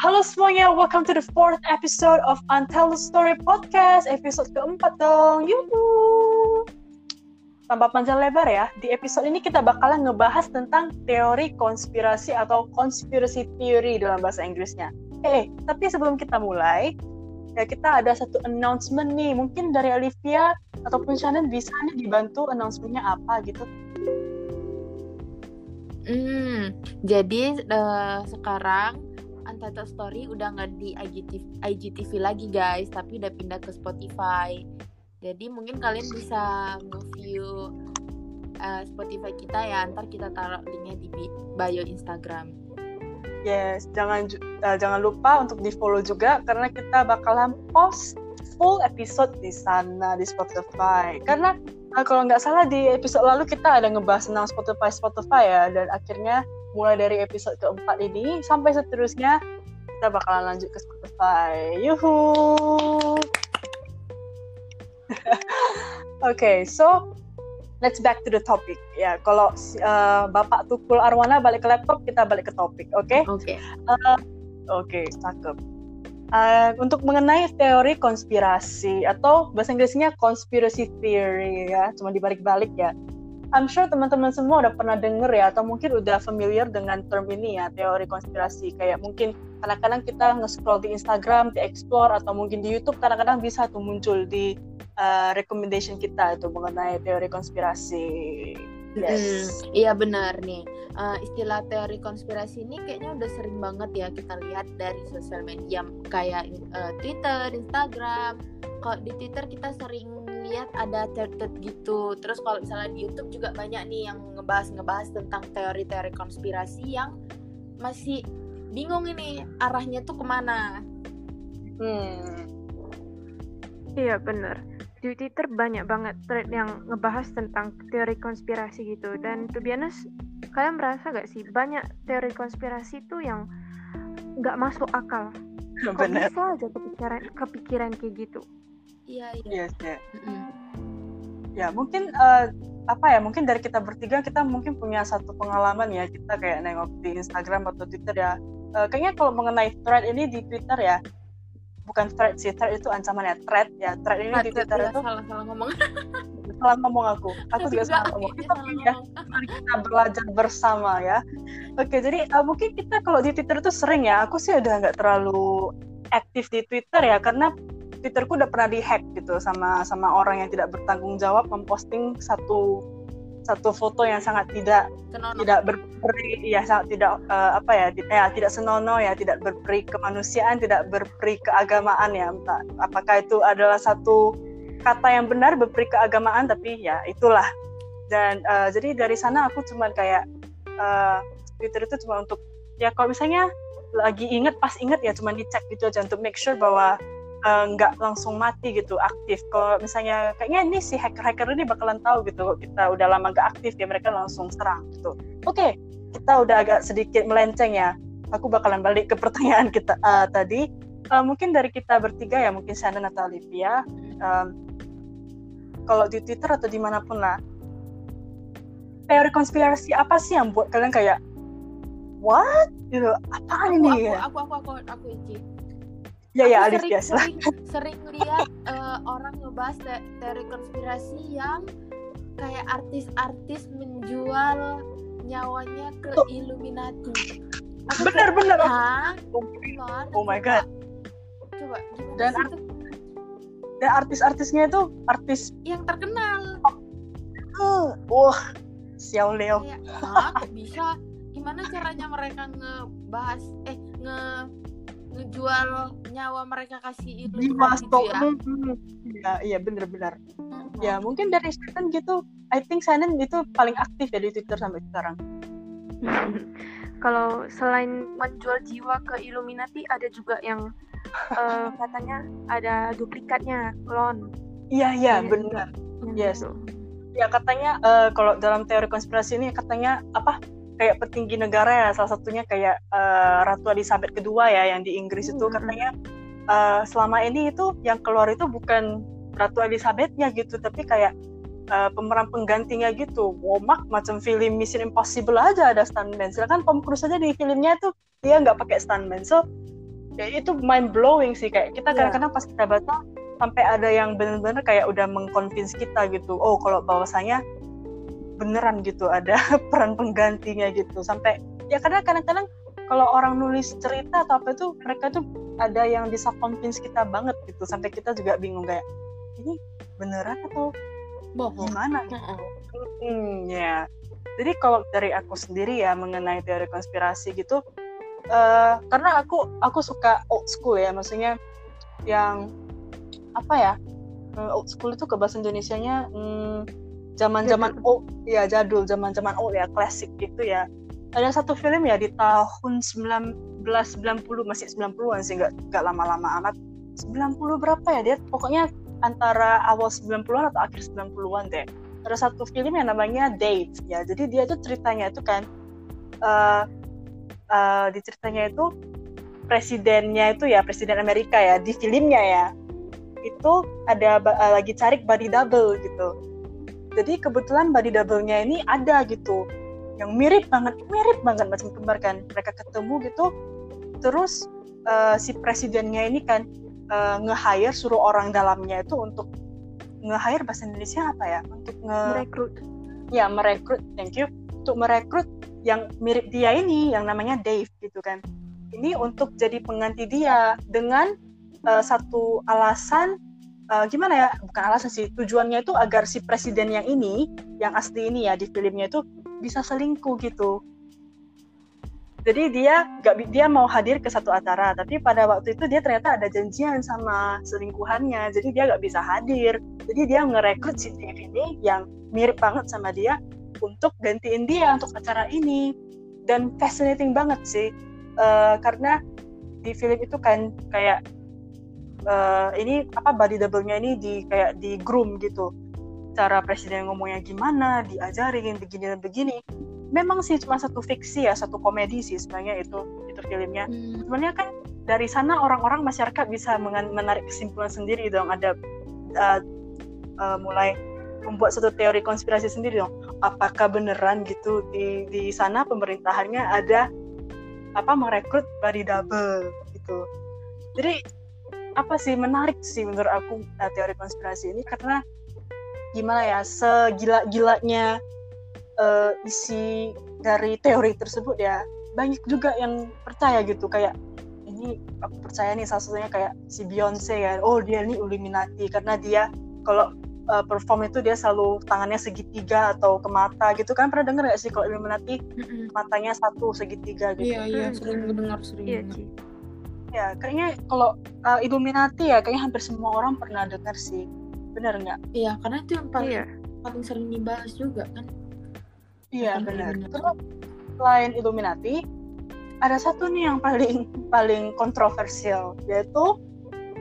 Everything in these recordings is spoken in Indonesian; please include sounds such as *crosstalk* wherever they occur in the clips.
Halo semuanya, welcome to the fourth episode of Untold Story Podcast, episode keempat dong. Yuhu. Tanpa panjang lebar ya, di episode ini kita bakalan ngebahas tentang teori konspirasi atau conspiracy theory dalam bahasa Inggrisnya. Eh, tapi sebelum kita mulai, ya kita ada satu announcement nih. Mungkin dari Olivia ataupun Shannon bisa nih dibantu announcementnya apa gitu. Hmm, jadi uh, sekarang Untitled Story udah nggak di IGTV, IGTV lagi guys, tapi udah pindah ke Spotify. Jadi mungkin kalian bisa nge-view uh, Spotify kita ya, ntar kita taruh linknya di bio Instagram. Yes, jangan uh, jangan lupa untuk di follow juga karena kita bakalan post full episode di sana di Spotify. Karena uh, kalau nggak salah di episode lalu kita ada ngebahas tentang Spotify Spotify ya dan akhirnya mulai dari episode keempat ini sampai seterusnya kita bakalan lanjut ke Spotify. Yuhu. Oke, *laughs* okay, so let's back to the topic. Ya, kalau uh, Bapak Tukul Arwana balik ke laptop, kita balik ke topik, oke? Okay? Oke. Okay. Uh, oke, okay, cakep. Uh, untuk mengenai teori konspirasi atau bahasa Inggrisnya conspiracy theory ya, cuma dibalik-balik ya. I'm sure teman-teman semua udah pernah denger ya atau mungkin udah familiar dengan term ini ya teori konspirasi kayak mungkin kadang-kadang kita nge-scroll di Instagram, di explore atau mungkin di YouTube kadang-kadang bisa tuh muncul di uh, recommendation kita itu mengenai teori konspirasi. Yes. Hmm, iya benar nih. Uh, istilah teori konspirasi ini kayaknya udah sering banget ya kita lihat dari sosial media kayak uh, Twitter, Instagram. Kalau di Twitter kita sering lihat ada thread gitu. Terus kalau misalnya di YouTube juga banyak nih yang ngebahas-ngebahas tentang teori-teori konspirasi yang masih bingung ini arahnya tuh ke mana. Hmm. iya bener. Di Twitter banyak banget thread yang ngebahas tentang teori konspirasi gitu. Dan to be honest kalian merasa gak sih banyak teori konspirasi tuh yang nggak masuk akal? Kok Bener. bisa aja kepikiran kepikiran kayak gitu Iya, iya. Yes, ya. Mm-hmm. Ya, mungkin uh, apa ya? Mungkin dari kita bertiga kita mungkin punya satu pengalaman ya. Kita kayak nengok di Instagram atau Twitter ya. Uh, kayaknya kalau mengenai thread ini di Twitter ya, bukan thread sih, thread itu ancaman ya. Thread ya, thread ini thread, di Twitter itu salah salah ngomong. *laughs* salah ngomong aku. Aku juga salah ngomong. Kita ya, mari kita belajar bersama ya. Oke, jadi uh, mungkin kita kalau di Twitter itu sering ya. Aku sih udah nggak terlalu aktif di Twitter ya karena Twitterku udah pernah dihack gitu sama sama orang yang tidak bertanggung jawab memposting satu satu foto yang sangat tidak senono. tidak berperi ya sangat tidak uh, apa ya ya tidak senono ya tidak berperi kemanusiaan tidak berperi keagamaan ya entah apakah itu adalah satu kata yang benar berperi keagamaan tapi ya itulah dan uh, jadi dari sana aku cuma kayak uh, Twitter itu cuma untuk ya kalau misalnya lagi inget pas inget ya cuma dicek gitu aja untuk make sure bahwa nggak uh, langsung mati gitu aktif kalau misalnya kayaknya ini si hacker-hacker ini bakalan tahu gitu kita udah lama nggak aktif ya mereka langsung serang gitu oke okay, kita udah agak sedikit melenceng ya aku bakalan balik ke pertanyaan kita uh, tadi uh, mungkin dari kita bertiga ya mungkin Shannon atau Olivia um, kalau di Twitter atau di mana pun lah teori konspirasi apa sih yang buat kalian kayak what gitu apaan ini aku, aku aku aku aku, aku Ici Ya ya Alif sering, biasa. Sering, sering lihat uh, orang ngebahas te teori konspirasi yang kayak artis-artis menjual nyawanya ke oh. Illuminati. Aku bener kayak, bener. Hah? Oh, oh my god. Coba gimana dan art dan artis-artisnya itu artis yang terkenal. Uh, wah, Xiao Leo. Ya, hah, bisa? Gimana caranya mereka ngebahas eh nge ngejual nyawa mereka kasih itu di gitu ya. ya iya bener-bener hmm. ya mungkin dari Shannon gitu I think Shannon itu paling aktif ya di Twitter sampai sekarang. *laughs* Kalau selain menjual jiwa ke Illuminati ada juga yang uh, *laughs* katanya ada duplikatnya clone. Iya iya benar yes. Gitu. ya katanya uh, kalau dalam teori konspirasi ini katanya apa kayak petinggi negara ya salah satunya kayak uh, Ratu Elizabeth kedua ya yang di Inggris itu. Hmm. katanya uh, selama ini itu yang keluar itu bukan Ratu Elizabethnya gitu tapi kayak uh, pemeran penggantinya gitu. Womak macam film Mission Impossible aja ada stuntman. Silakan Tom Cruise aja di filmnya tuh dia nggak pakai stuntman. So ya itu mind blowing sih. Kayak kita iya. kadang-kadang pas kita baca sampai ada yang benar-benar kayak udah mengconvince kita gitu. Oh kalau bahwasanya beneran gitu ada *laughs* peran penggantinya gitu. Sampai ya karena kadang-kadang kalau orang nulis cerita atau apa itu mereka tuh ada yang bisa convince kita banget gitu. Sampai kita juga bingung kayak ini beneran atau bohong. gimana? Hmm, ya. Jadi kalau dari aku sendiri ya mengenai teori konspirasi gitu uh, karena aku aku suka old school ya. Maksudnya yang apa ya uh, old school itu ke bahasa Indonesia-nya hmm, zaman-zaman *laughs* old ya jadul zaman-zaman old ya klasik gitu ya. Ada satu film ya di tahun 1990 masih 90-an sih nggak nggak lama-lama amat. 90 berapa ya dia pokoknya antara awal 90-an atau akhir 90-an deh. Ada satu film yang namanya Dave ya. Jadi dia itu ceritanya itu kan uh, uh, di ceritanya itu presidennya itu ya presiden Amerika ya di filmnya ya. Itu ada uh, lagi cari body double gitu jadi kebetulan body double-nya ini ada gitu. Yang mirip banget mirip banget macam kembar kan? Mereka ketemu gitu. Terus uh, si presidennya ini kan uh, nge-hire suruh orang dalamnya itu untuk nge-hire bahasa Indonesia apa ya? Untuk nge merekrut. Ya merekrut. Thank you. Untuk merekrut yang mirip dia ini yang namanya Dave gitu kan. Ini untuk jadi pengganti dia dengan uh, satu alasan uh, gimana ya? Bukan alasan sih. Tujuannya itu agar si presiden yang ini yang asli ini ya di filmnya itu bisa selingkuh gitu. Jadi dia gak dia mau hadir ke satu acara tapi pada waktu itu dia ternyata ada janjian sama selingkuhannya. Jadi dia gak bisa hadir. Jadi dia ngerekrut si Dave ini yang mirip banget sama dia untuk gantiin dia untuk acara ini. Dan fascinating banget sih. Uh, karena di film itu kan kayak uh, ini apa body double-nya ini di kayak di groom gitu. Cara presiden ngomongnya gimana diajarin begini dan begini. Memang sih cuma satu fiksi ya satu komedi sih sebenarnya itu itu filmnya. Hmm. sebenarnya kan dari sana orang-orang masyarakat bisa menarik kesimpulan sendiri dong. Ada uh, uh, mulai membuat satu teori konspirasi sendiri dong. Apakah beneran gitu di di sana pemerintahannya ada apa merekrut body double gitu. Jadi apa sih menarik sih menurut aku uh, teori konspirasi ini. Karena gimana ya segila-gilanya uh, isi dari teori tersebut ya banyak juga yang percaya gitu. Kayak ini aku percaya nih salah satunya kayak si Beyonce ya oh dia ini Illuminati karena dia kalau uh, perform itu dia selalu tangannya segitiga atau ke mata gitu. Kan pernah denger gak sih kalau Illuminati matanya satu segitiga gitu? Iya iya sering mendengar sering iya, ya kayaknya kalau uh, Illuminati ya kayaknya hampir semua orang pernah dengar sih. Benar nggak? Iya karena itu yang paling iya. paling sering dibahas juga kan? Iya benar. Terus selain Illuminati ada satu nih yang paling *laughs* paling kontroversial yaitu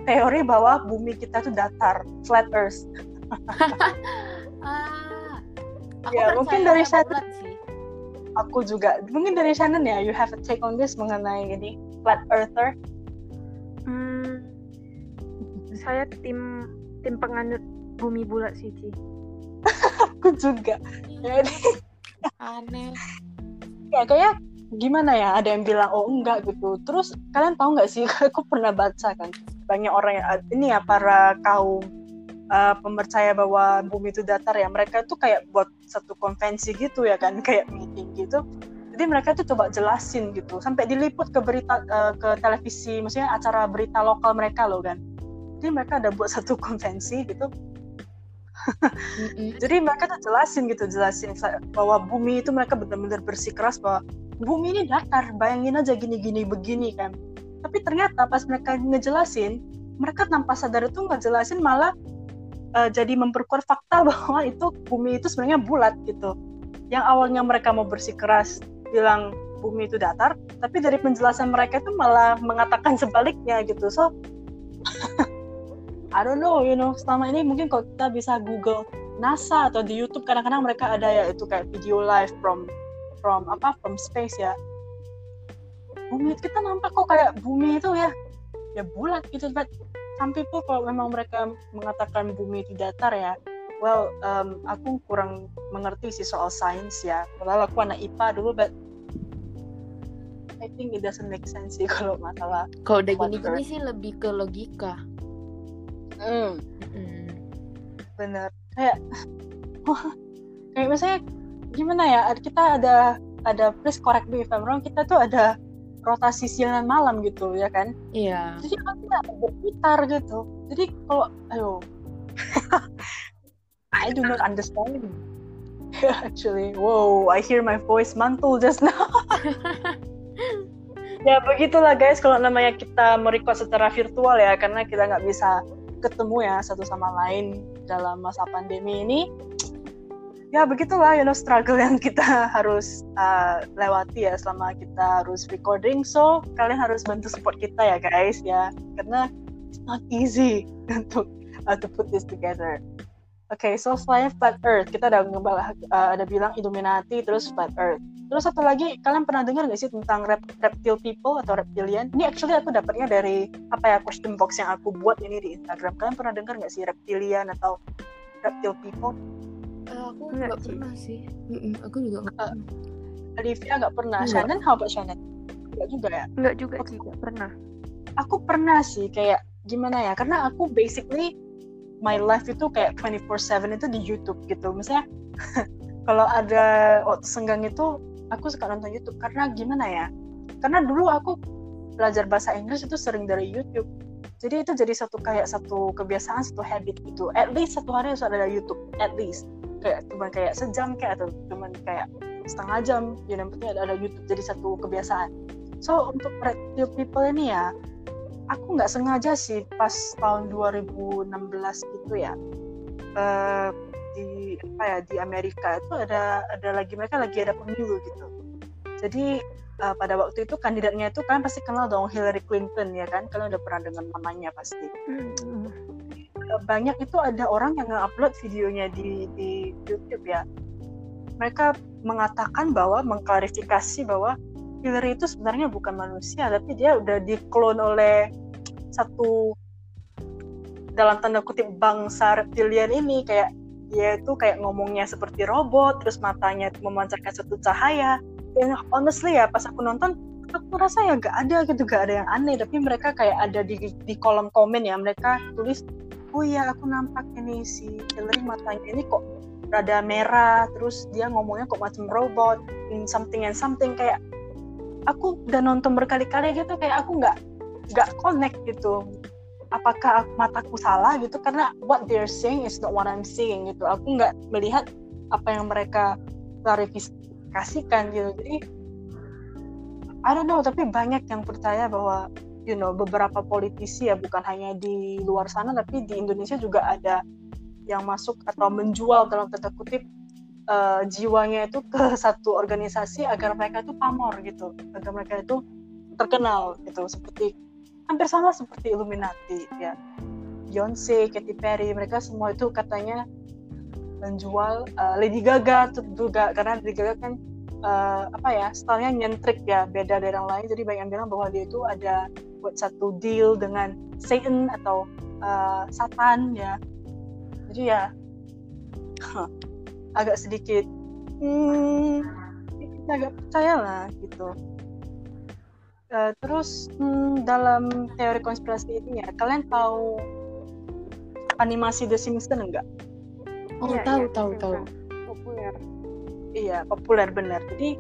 teori bahwa bumi kita itu datar flat earth. *laughs* Ah, aku ya mungkin dari Shannon sih. aku juga. Mungkin dari Shannon ya you have a take on this mengenai ini flat earther saya tim tim penganut bumi bulat sih Ci. aku juga. Jadi aneh. Ya kayak gimana ya? Ada yang bilang oh enggak gitu. Terus kalian tahu nggak sih? *laughs* Aku pernah baca kan banyak orang yang ini ya para kaum uh, pemercaya bahwa bumi itu datar ya. Mereka tuh kayak buat satu konvensi gitu ya kan kayak meeting gitu. Jadi mereka tuh coba jelasin gitu. Sampai diliput ke berita uh, ke televisi maksudnya acara berita lokal mereka loh kan jadi mereka ada buat satu konvensi gitu. Jadi mereka tuh jelasin gitu jelasin bahwa bumi itu mereka benar-benar bersikeras bahwa bumi ini datar bayangin aja gini-gini begini kan. Tapi ternyata pas mereka ngejelasin mereka tanpa sadar itu ngejelasin malah uh, jadi memperkuat fakta *laughs* bahwa itu bumi itu sebenarnya bulat gitu. Yang awalnya mereka mau bersikeras bilang bumi itu datar tapi dari penjelasan mereka itu malah mengatakan sebaliknya gitu. So *laughs* I don't know, you know, selama ini mungkin kalau kita bisa Google NASA atau di YouTube kadang-kadang mereka ada ya itu kayak video live from from apa from space ya. Bumi kita nampak kok kayak bumi itu ya ya bulat gitu, but some people kalau memang mereka mengatakan bumi itu datar ya, well, um, aku kurang mengerti sih soal sains ya. Padahal aku anak IPA dulu, but I think it doesn't make sense sih *laughs* kalau masalah kalau udah gini-gini sih lebih ke logika hmm. Hmm. bener. Kayak kayak misalnya gimana ya kita ada ada please correct me if I'm wrong kita tuh ada rotasi siang dan malam gitu ya kan? Iya. Jadi aku nggak berputar gitu. Jadi kalau ayo. *laughs* I do not understand. *laughs* Actually wow I hear my voice mantul just now. *laughs* Ya begitulah guys kalau namanya kita merecord secara virtual ya karena kita nggak bisa ketemu ya satu sama lain dalam masa pandemi ini. Ya begitulah you know struggle yang kita *laughs* harus uh, lewati ya selama kita harus recording. So kalian harus bantu support kita ya guys ya. Karena it's not easy *laughs* untuk uh, to put this together. Oke, okay, so selain flat earth, kita ada ngebahas, uh, ada bilang Illuminati, terus flat earth. Terus satu lagi, kalian pernah dengar nggak sih tentang rep reptile people atau reptilian? Ini actually aku dapatnya dari apa ya question box yang aku buat ini di Instagram. Kalian pernah dengar nggak sih reptilian atau reptile people? Uh, aku nggak pernah sih. Mm -mm, aku juga nggak uh, Olivia nggak pernah. Enggak. Shannon, how about Shannon? Nggak juga ya? Nggak juga okay. sih, pernah. Aku pernah sih, kayak gimana ya? Karena aku basically my life itu kayak 24/7 itu di YouTube gitu. Misalnya *laughs* kalau ada waktu senggang itu aku suka nonton YouTube. Karena gimana ya? Karena dulu aku belajar bahasa Inggris itu sering dari YouTube. Jadi itu jadi satu kayak satu kebiasaan satu habit gitu. At least satu hari harus ada YouTube at least. Kayak cuma kayak sejam kayak atau cuma kayak setengah jam ya yang penting ada, ada YouTube. Jadi satu kebiasaan. So untuk reptile people ini ya aku nggak sengaja sih pas tahun 2016 gitu ya uh, di apa ya di Amerika itu ada ada lagi mereka lagi ada pemilu gitu. Jadi uh, pada waktu itu kandidatnya itu kan pasti kenal dong Hillary Clinton ya kan? Kalian udah pernah dengar namanya pasti. Hmm. banyak itu ada orang yang nge-upload videonya di di YouTube ya. Mereka mengatakan bahwa mengklarifikasi bahwa Hillary itu sebenarnya bukan manusia tapi dia udah diklon oleh satu dalam tanda kutip bangsa reptilian ini. Kayak dia itu kayak ngomongnya seperti robot terus matanya memancarkan satu cahaya. Dan honestly ya pas aku nonton aku rasa ya gak ada gitu gak ada yang aneh. Tapi mereka kayak ada di di kolom komen ya mereka tulis oh iya aku nampak ini si Hillary matanya ini kok rada merah terus dia ngomongnya kok macam robot in something and something. Kayak aku udah nonton berkali-kali gitu kayak aku nggak nggak connect gitu apakah mataku salah gitu karena what they're saying is not what I'm seeing gitu. Aku nggak melihat apa yang mereka klarifikasi kasihkan gitu. Jadi I don't know tapi banyak yang percaya bahwa you know beberapa politisi ya bukan hanya di luar sana tapi di Indonesia juga ada yang masuk atau menjual dalam tanda kutip uh, jiwanya itu ke *laughs* satu organisasi agar mereka itu pamor gitu agar mereka itu terkenal gitu. Seperti hampir sama seperti Illuminati ya. Beyonce, Katy Perry mereka semua itu katanya menjual uh, Lady Gaga juga karena Lady Gaga kan uh, apa ya stylenya nyentrik ya. Beda dari yang lain jadi banyak yang bilang bahwa dia itu ada buat satu deal dengan Satan atau uh, Satan ya. Jadi ya agak sedikit hmm, agak percaya lah gitu uh, terus hmm, dalam teori konspirasi ini ya kalian tahu animasi The Simpsons enggak? Oh ya, tahu ya, tahu tahu. Populer. Iya populer benar. Jadi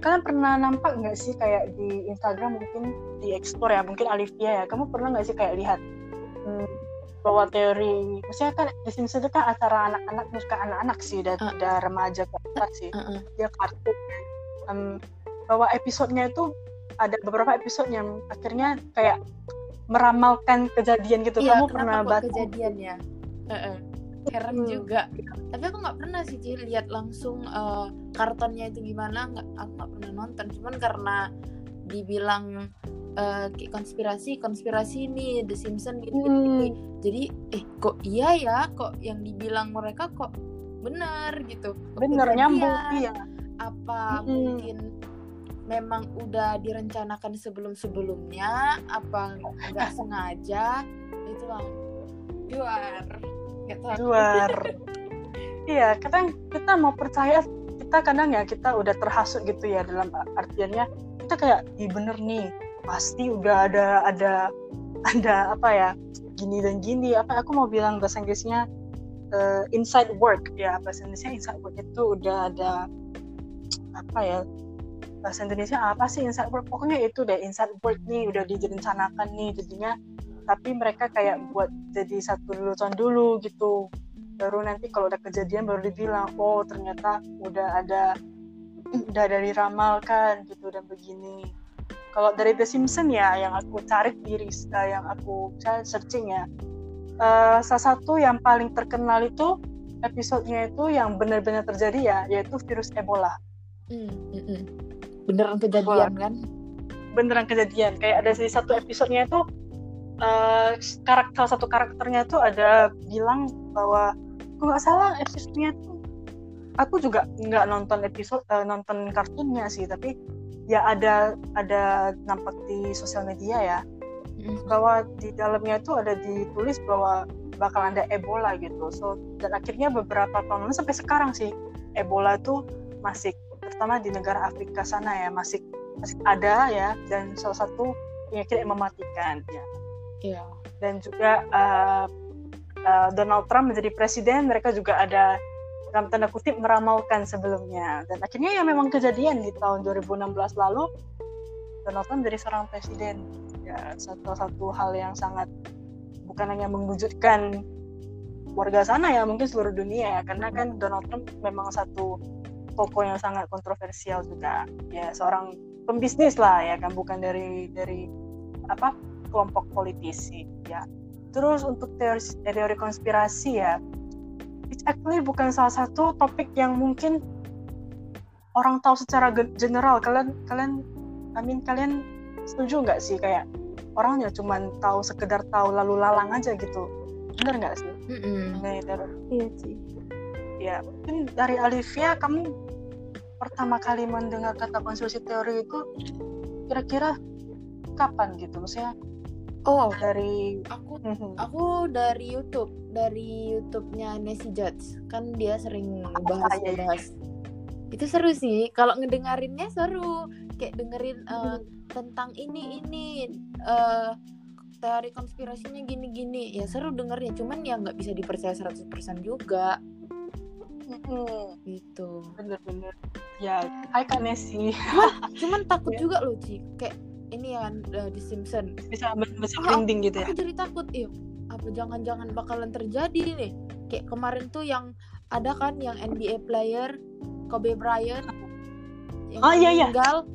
kalian pernah nampak nggak sih kayak di Instagram mungkin di explore ya mungkin Alivia ya. Kamu pernah nggak sih kayak lihat hmm, bahwa teori, maksudnya kan di sini itu kan acara anak-anak suka anak-anak sih, dan uh, udah remaja ke sih, uh, uh. dia kartun. Um, bahwa episodenya itu ada beberapa episode yang akhirnya kayak meramalkan kejadian gitu. Iya, Kamu pernah baca kejadian ya? Uh -uh heran hmm. juga tapi aku nggak pernah sih Ci lihat langsung uh, kartonnya itu gimana nggak aku nggak pernah nonton cuman karena dibilang uh, konspirasi konspirasi ini The Simpsons gitu, hmm. gitu jadi eh kok iya ya kok yang dibilang mereka kok benar gitu benar nyambung iya apa hmm. mungkin memang udah direncanakan sebelum sebelumnya apa nggak *laughs* sengaja itu lah. Luar. Luar. Iya kita kita mau percaya kita kadang ya kita udah terhasut gitu ya dalam artiannya kita kayak iya bener nih pasti udah ada ada ada apa ya gini dan gini apa aku mau bilang bahasa Inggrisnya uh, inside work. Ya bahasa Indonesia inside work itu udah ada apa ya bahasa Indonesia apa sih? Inside work. Pokoknya itu deh inside work nih udah direncanakan nih jadinya. Tapi mereka kayak buat jadi satu lelucon dulu gitu. Baru nanti kalau udah kejadian baru dibilang oh ternyata udah ada *clears throat* udah dari ramal kan gitu dan begini. Kalau dari The Simpsons ya yang aku cari diri uh, yang aku searching ya. Uh, salah satu yang paling terkenal itu episodenya itu yang benar-benar terjadi ya yaitu virus Ebola. Mm. Beneran kejadian kan? Beneran kejadian. Kayak ada di satu episodenya itu uh, karakter satu karakternya tuh ada bilang bahwa aku nggak salah episodenya tuh aku juga nggak nonton episode uh, nonton kartunnya sih tapi ya ada ada nampak di sosial media ya mm. bahwa di dalamnya itu ada ditulis bahwa bakal ada Ebola gitu so dan akhirnya beberapa tahun lalu sampai sekarang sih Ebola itu masih terutama di negara Afrika sana ya masih masih ada ya dan salah satu penyakit yang mematikan. Ya yeah. dan juga uh, uh, Donald Trump menjadi presiden mereka juga ada dalam tanda kutip meramalkan sebelumnya. Dan akhirnya ya memang kejadian di tahun 2016 lalu Donald Trump menjadi seorang presiden. Ya satu satu hal yang sangat bukan hanya mewujudkan warga sana ya mungkin seluruh dunia ya karena kan Donald Trump memang satu tokoh yang sangat kontroversial juga ya seorang pembisnis lah ya kan bukan dari dari apa kelompok politisi ya Terus untuk teori, teori konspirasi ya, it's actually bukan salah satu topik yang mungkin orang tahu secara general. Kalian kalian I mean kalian setuju nggak sih kayak orangnya cuma tahu sekedar tahu lalu lalang aja gitu. Bener nggak sih? Mm -hmm. Nah, iya sih. Ya, mungkin dari Alivia kamu pertama kali mendengar kata konspirasi teori itu kira-kira kapan gitu? Maksudnya Oh, dari aku mhm. aku dari YouTube, dari YouTube-nya Nancy Judge. Kan dia sering bahas ah, iya, bahas. Itu seru sih. Kalau ngedengarinnya seru. Kayak dengerin uh, tentang ini ini uh, teori konspirasinya gini-gini. Ya seru dengernya, cuman ya nggak bisa dipercaya 100% juga. Hmm. Gitu. Bener-bener. Ya, hai Kak Nessie. Cuman, cuman takut ya. juga loh, Ci. Kayak ini ya uh, di Simpson. Bisa bisa oh, gitu ya? aku jadi takut iya. Apa jangan-jangan bakalan terjadi nih? Kayak kemarin tuh yang ada kan yang NBA player Kobe Bryant yang oh, iya, iya. meninggal.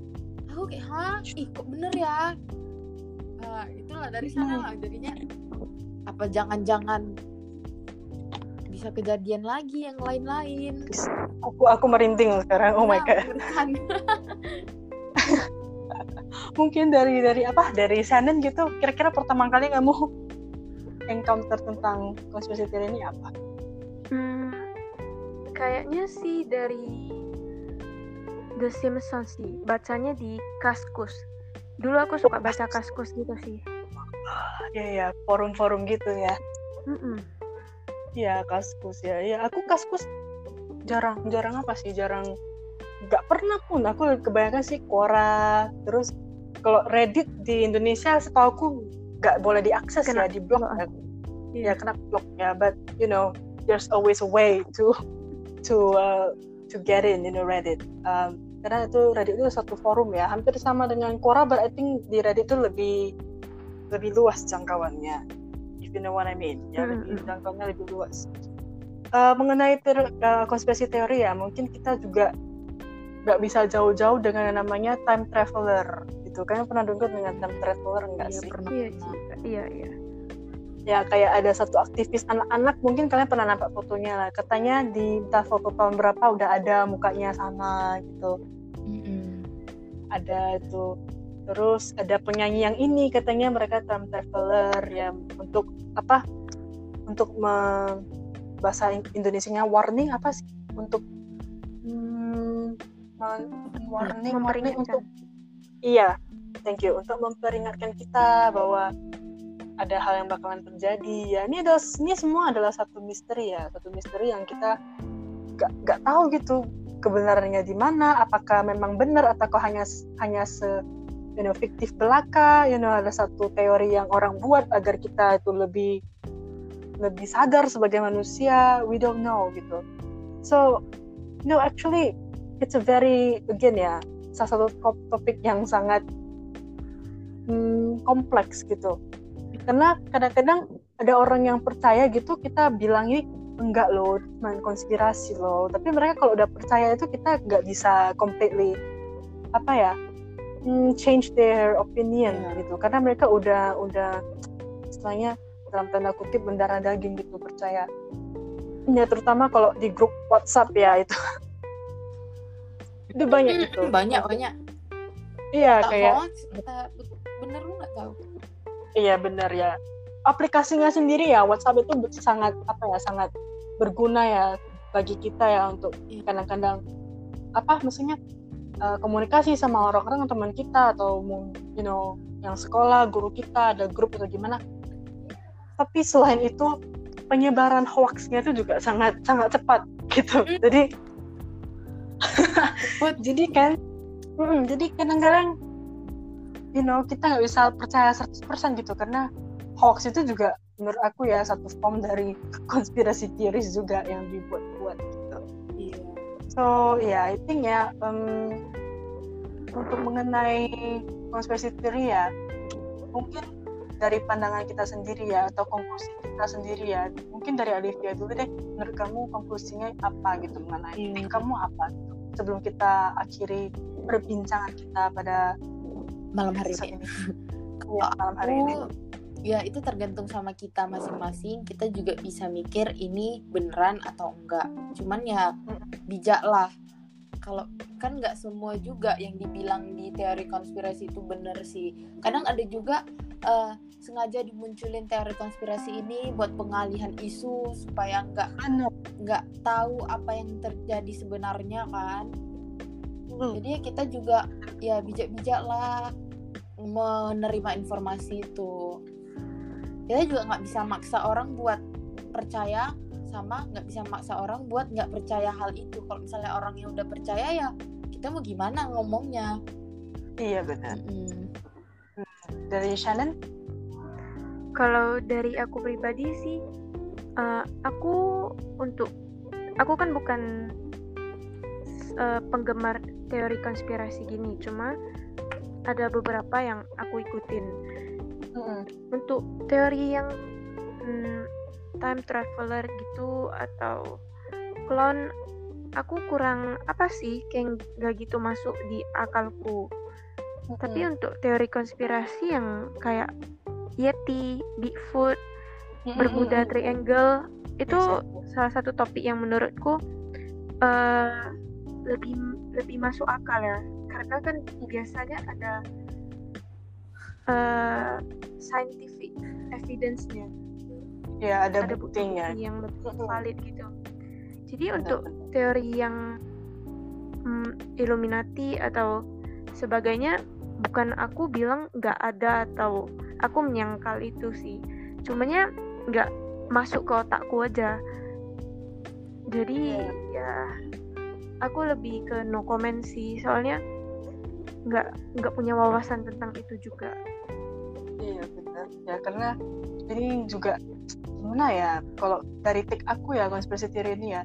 Aku kayak hah? Ih kok bener ya? Nah, itulah dari sana lah jadinya. Apa jangan-jangan bisa kejadian lagi yang lain-lain. Aku aku merinding sekarang oh nah, my god. *laughs* mungkin dari dari apa dari Shannon gitu kira-kira pertama kali kamu *laughs* encounter tentang konspirasi teori ini apa? Hmm, kayaknya sih dari The Simpsons sih bacanya di Kaskus. Dulu aku suka baca Kaskus gitu sih. Ya ya forum-forum gitu ya. Mm -mm. Ya Kaskus ya. Ya aku Kaskus jarang. Jarang apa sih? Jarang. Nggak pernah pun. Aku kebanyakan sih Quora. Terus kalau Reddit di Indonesia setahu aku nggak boleh diakses kena, ya di blog ya. ya kena blok ya. But you know there's always a way to to uh, to get in you know Reddit. Um, karena itu Reddit itu satu forum ya. Hampir sama dengan Quora but I think di Reddit itu lebih lebih luas jangkauannya you know what I mean? Ya mm -hmm. lebih jangkauannya lebih luas. Uh, mengenai ter, uh, konspirasi teori ya mungkin kita juga nggak bisa jauh-jauh dengan yang namanya time traveler gitu. Kalian pernah dengar dengan time traveler enggak iya, sih? pernah, iya, iya iya. Ya kayak ada satu aktivis anak-anak mungkin kalian pernah nampak fotonya lah. Katanya di entah foto tahun berapa udah ada mukanya sama gitu. Mm-hmm. ada itu terus ada penyanyi yang ini katanya mereka time traveler ya untuk apa untuk me, bahasa Indonesia-nya warning apa sih? Untuk hmm, warning warning untuk iya thank you untuk memperingatkan kita bahwa ada hal yang bakalan terjadi. Ya ini adalah ini semua adalah satu misteri ya satu misteri yang kita gak, gak tahu gitu kebenarannya di mana apakah memang benar atau hanya hanya se you know fiktif belaka you know ada satu teori yang orang buat agar kita itu lebih lebih sadar sebagai manusia we don't know gitu. So you know actually it's a very again ya salah satu topik yang sangat hmm, kompleks gitu. Karena kadang-kadang ada orang yang percaya gitu kita bilang ini enggak loh main konspirasi loh. Tapi mereka kalau udah percaya itu kita nggak bisa completely apa ya mm, change their opinion yeah. gitu. Karena mereka udah udah istilahnya dalam tanda kutip mendarah daging gitu percaya. Ya terutama kalau di grup WhatsApp ya itu. Itu banyak gitu. Banyak banyak. Iya kayak bener lu nggak tahu. Iya bener ya. Aplikasinya sendiri ya WhatsApp itu sangat apa ya sangat berguna ya bagi kita ya untuk iya. kadang-kadang apa maksudnya uh, komunikasi sama orang-orang teman kita atau you know yang sekolah guru kita ada grup atau gimana tapi selain itu penyebaran hoaxnya itu juga sangat sangat cepat gitu mm. jadi *laughs* jadi kan mm, jadi kadang-kadang you know kita nggak bisa percaya 100% gitu karena hoax itu juga menurut aku ya satu form dari *laughs* konspirasi teoris juga yang dibuat-buat. So ya yeah, I think ya um, untuk mengenai konspirasi teori ya mungkin dari pandangan kita sendiri ya atau konklusi kita sendiri ya mungkin dari Alivia dulu deh menurut kamu konklusinya apa gitu mengenai yeah. Kamu apa gitu, sebelum kita akhiri perbincangan kita pada malam hari ini. *laughs* ya, malam hari ini ya itu tergantung sama kita masing-masing. Kita juga bisa mikir ini beneran atau enggak. Cuman ya bijak lah. Kalau kan nggak semua juga yang dibilang di teori konspirasi itu bener sih. Kadang ada juga uh, sengaja dimunculin teori konspirasi ini buat pengalihan isu supaya nggak nggak tahu apa yang terjadi sebenarnya kan. Hmm. jadi kita juga ya bijak-bijak lah menerima informasi itu kita juga nggak bisa maksa orang buat percaya sama nggak bisa maksa orang buat nggak percaya hal itu. Kalau misalnya orang yang udah percaya ya kita mau gimana ngomongnya? Iya benar. Mm -hmm. dari Shannon? Kalau dari aku pribadi sih uh, aku untuk aku kan bukan uh, penggemar teori konspirasi gini. Cuma ada beberapa yang aku ikutin -hmm. untuk teori yang hmm, time traveler gitu atau clone aku kurang apa sih kayak gak gitu masuk di akalku mm-hmm. tapi untuk teori konspirasi yang kayak Yeti, Bigfoot, mm-hmm. Bermuda Triangle itu salah satu topik yang menurutku uh, lebih lebih masuk akal ya karena kan biasanya ada uh, scientific evidence-nya. Ya ada, ada buktinya. bukti yang lebih valid gitu. Jadi Benar. untuk teori yang hmm, Illuminati atau sebagainya bukan aku bilang nggak ada atau aku menyangkal itu sih. Cumanya nggak masuk ke otakku aja. Jadi yeah. ya aku lebih ke no comment sih. Soalnya nggak nggak punya wawasan tentang itu juga iya benar. Ya karena ini juga gimana ya kalau dari tik aku ya konspirasi teori ini ya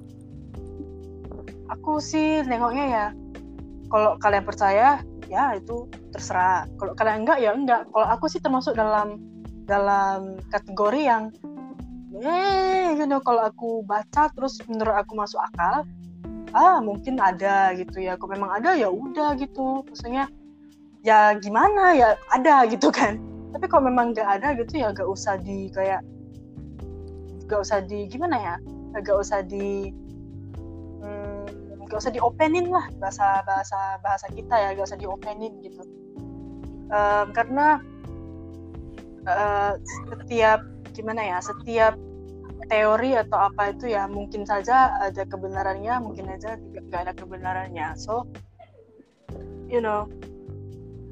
aku sih nengoknya ya kalau kalian percaya ya itu terserah. Kalau kalian enggak ya enggak. Kalau aku sih termasuk dalam dalam kategori yang eh you know, kalau aku baca terus menurut aku masuk akal ah mungkin ada gitu ya. Kalau memang ada ya udah gitu. Maksudnya ya gimana ya ada gitu kan tapi kalau memang nggak ada gitu ya gak usah di kayak gak usah di gimana ya gak usah di hmm, gak usah diopenin lah bahasa bahasa bahasa kita ya gak usah diopenin gitu. Um, karena uh, setiap gimana ya setiap teori atau apa itu ya mungkin saja ada kebenarannya mungkin aja tidak gak ada kebenarannya. So you know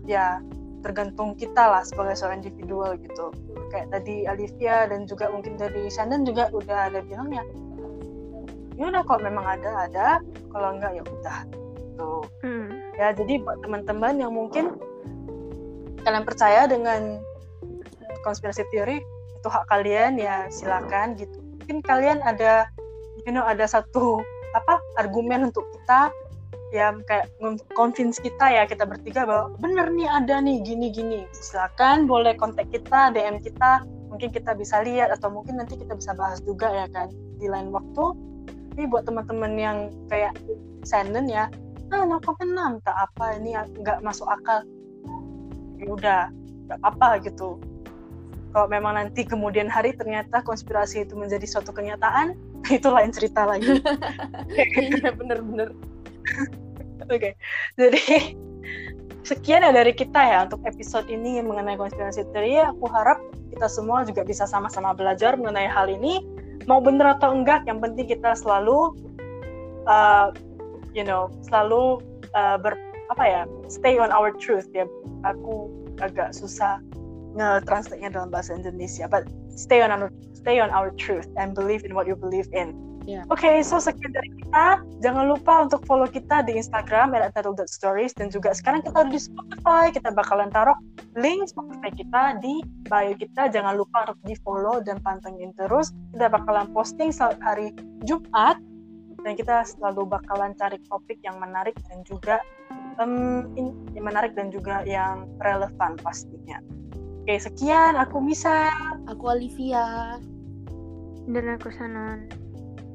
ya tergantung kita lah sebagai seorang individual gitu. Kayak tadi Alivia dan juga mungkin dari Shannon juga udah ada bilang ya ya udah kalau memang ada ada kalau enggak ya udah. Tuh hmm. ya jadi buat teman-teman yang mungkin kalian percaya dengan konspirasi teori itu hak kalian ya silakan gitu. Mungkin kalian ada you know ada satu apa argumen untuk kita ya kayak convince kita ya kita bertiga bahwa bener nih ada nih gini gini. Silakan boleh kontak kita DM kita. Mungkin kita bisa lihat atau mungkin nanti kita bisa bahas juga ya kan di lain waktu. Tapi buat teman-teman yang kayak senden ya ah no enam tak apa ini nggak masuk akal. Ya udah nggak apa gitu. Kalau memang nanti kemudian hari ternyata konspirasi itu menjadi suatu kenyataan *laughs* itu lain cerita lagi. *laughs* Iya bener-bener *laughs* Oke, okay. jadi sekian ya dari kita ya untuk episode ini mengenai konspirasi teori. Aku harap kita semua juga bisa sama-sama belajar mengenai hal ini. Mau bener atau enggak, yang penting kita selalu, uh, you know, selalu uh, ber apa ya, stay on our truth ya. Aku agak susah nge-translate-nya dalam bahasa Indonesia, but stay on our stay on our truth and believe in what you believe in. Yeah. Oke, okay, so sekian dari kita. Jangan lupa untuk follow kita di Instagram @stories dan juga sekarang kita udah di Spotify. Kita bakalan taruh link Spotify kita di bio kita. Jangan lupa untuk di follow dan pantengin terus. Kita bakalan posting hari Jumat dan kita selalu bakalan cari topik yang menarik dan juga um, in, yang menarik dan juga yang relevan pastinya. Oke, sekian. Aku Misa. Aku Olivia. Dan aku Sanon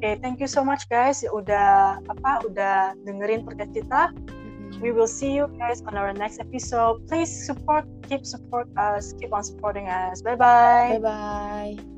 okay, thank you so much guys udah apa udah dengerin podcast kita. We will see you guys on our next episode. Please support, keep support us, keep on supporting us. Bye bye. Bye bye.